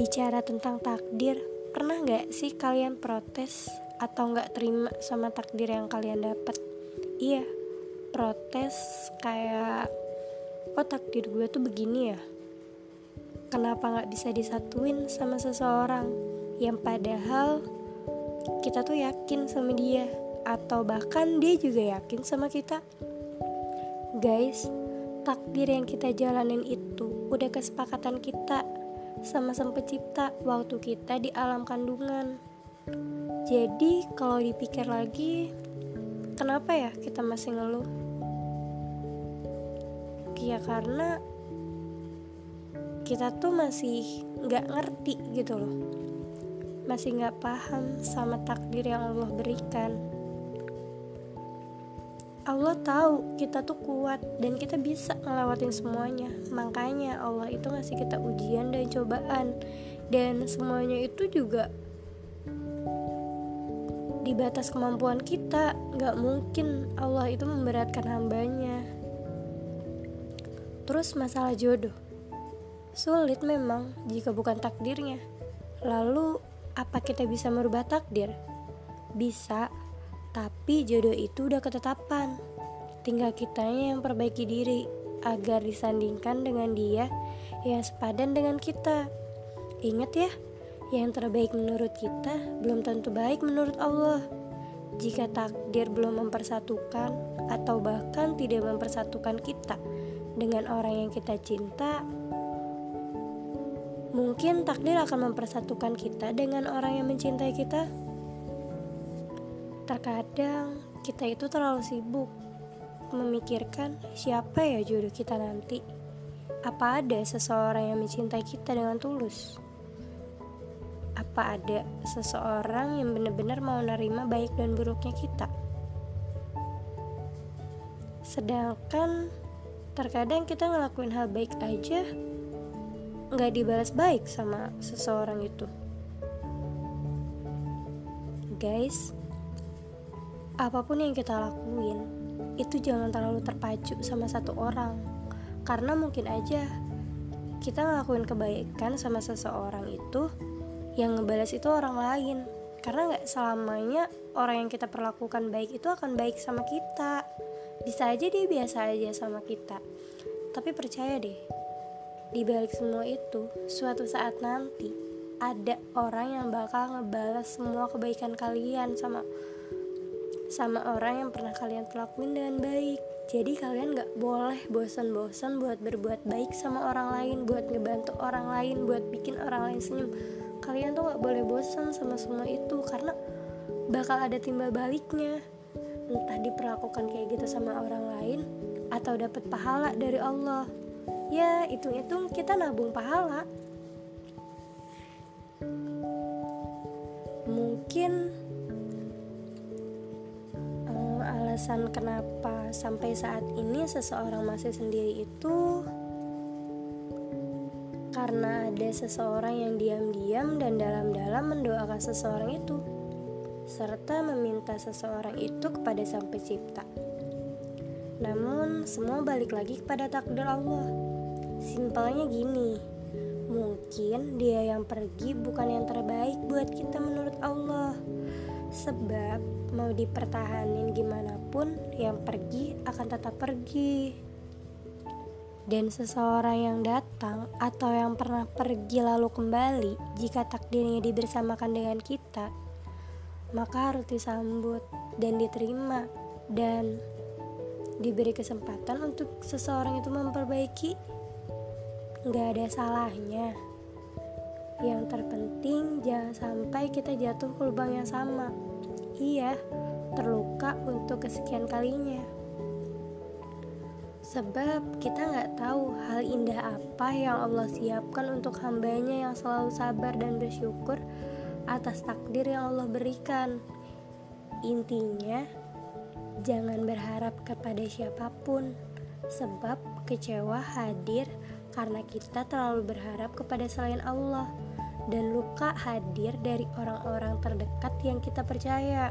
Bicara tentang takdir, pernah nggak sih kalian protes atau nggak terima sama takdir yang kalian dapat? Iya, protes kayak, oh takdir gue tuh begini ya. Kenapa nggak bisa disatuin sama seseorang yang padahal kita tuh yakin sama dia atau bahkan dia juga yakin sama kita? Guys, takdir yang kita jalanin itu udah kesepakatan kita sama sang pencipta waktu kita di alam kandungan. Jadi kalau dipikir lagi, kenapa ya kita masih ngeluh? Ya karena kita tuh masih nggak ngerti gitu loh, masih nggak paham sama takdir yang Allah berikan. Allah tahu kita tuh kuat dan kita bisa ngelewatin semuanya. Makanya Allah itu ngasih kita ujian dan cobaan. Dan semuanya itu juga di batas kemampuan kita. Gak mungkin Allah itu memberatkan hambanya. Terus masalah jodoh. Sulit memang jika bukan takdirnya. Lalu apa kita bisa merubah takdir? Bisa, tapi jodoh itu udah ketetapan. Tinggal kitanya yang perbaiki diri agar disandingkan dengan dia yang sepadan dengan kita. Ingat ya, yang terbaik menurut kita belum tentu baik menurut Allah. Jika takdir belum mempersatukan atau bahkan tidak mempersatukan kita dengan orang yang kita cinta, mungkin takdir akan mempersatukan kita dengan orang yang mencintai kita. Terkadang kita itu terlalu sibuk memikirkan siapa ya jodoh kita nanti. Apa ada seseorang yang mencintai kita dengan tulus? Apa ada seseorang yang benar-benar mau nerima baik dan buruknya kita? Sedangkan terkadang kita ngelakuin hal baik aja nggak dibalas baik sama seseorang itu. Guys, apa pun yang kita lakuin itu jangan terlalu terpacu sama satu orang. Karena mungkin aja kita ngelakuin kebaikan sama seseorang itu yang ngebalas itu orang lain. Karena nggak selamanya orang yang kita perlakukan baik itu akan baik sama kita. Bisa aja dia biasa aja sama kita. Tapi percaya deh di balik semua itu suatu saat nanti ada orang yang bakal ngebalas semua kebaikan kalian sama sama orang yang pernah kalian lakuin dengan baik. Jadi kalian gak boleh bosan-bosan buat berbuat baik sama orang lain buat ngebantu orang lain buat bikin orang lain senyum. Kalian tuh gak boleh bosan sama semua itu karena bakal ada timbal baliknya. Entah diperlakukan kayak gitu sama orang lain atau dapat pahala dari Allah. Ya hitung-hitung kita nabung pahala. Mungkin alasan kenapa sampai saat ini seseorang masih sendiri itu karena ada seseorang yang diam-diam dan dalam-dalam mendoakan seseorang itu serta meminta seseorang itu kepada Sang Pencipta. Namun, semua balik lagi kepada takdir Allah. Simpelnya gini, mungkin dia yang pergi bukan yang terbaik buat kita menurut Allah. Sebab mau dipertahanin gimana pun yang pergi akan tetap pergi. Dan seseorang yang datang atau yang pernah pergi lalu kembali jika takdirnya dibersamakan dengan kita maka harus disambut dan diterima dan diberi kesempatan untuk seseorang itu memperbaiki. Nggak ada salahnya. Yang terpenting jangan sampai kita jatuh ke lubang yang sama Iya, terluka untuk kesekian kalinya. Sebab kita nggak tahu hal indah apa yang Allah siapkan untuk hambanya yang selalu sabar dan bersyukur atas takdir yang Allah berikan. Intinya, jangan berharap kepada siapa pun, sebab kecewa hadir karena kita terlalu berharap kepada selain Allah dan luka hadir dari orang-orang terdekat yang kita percaya.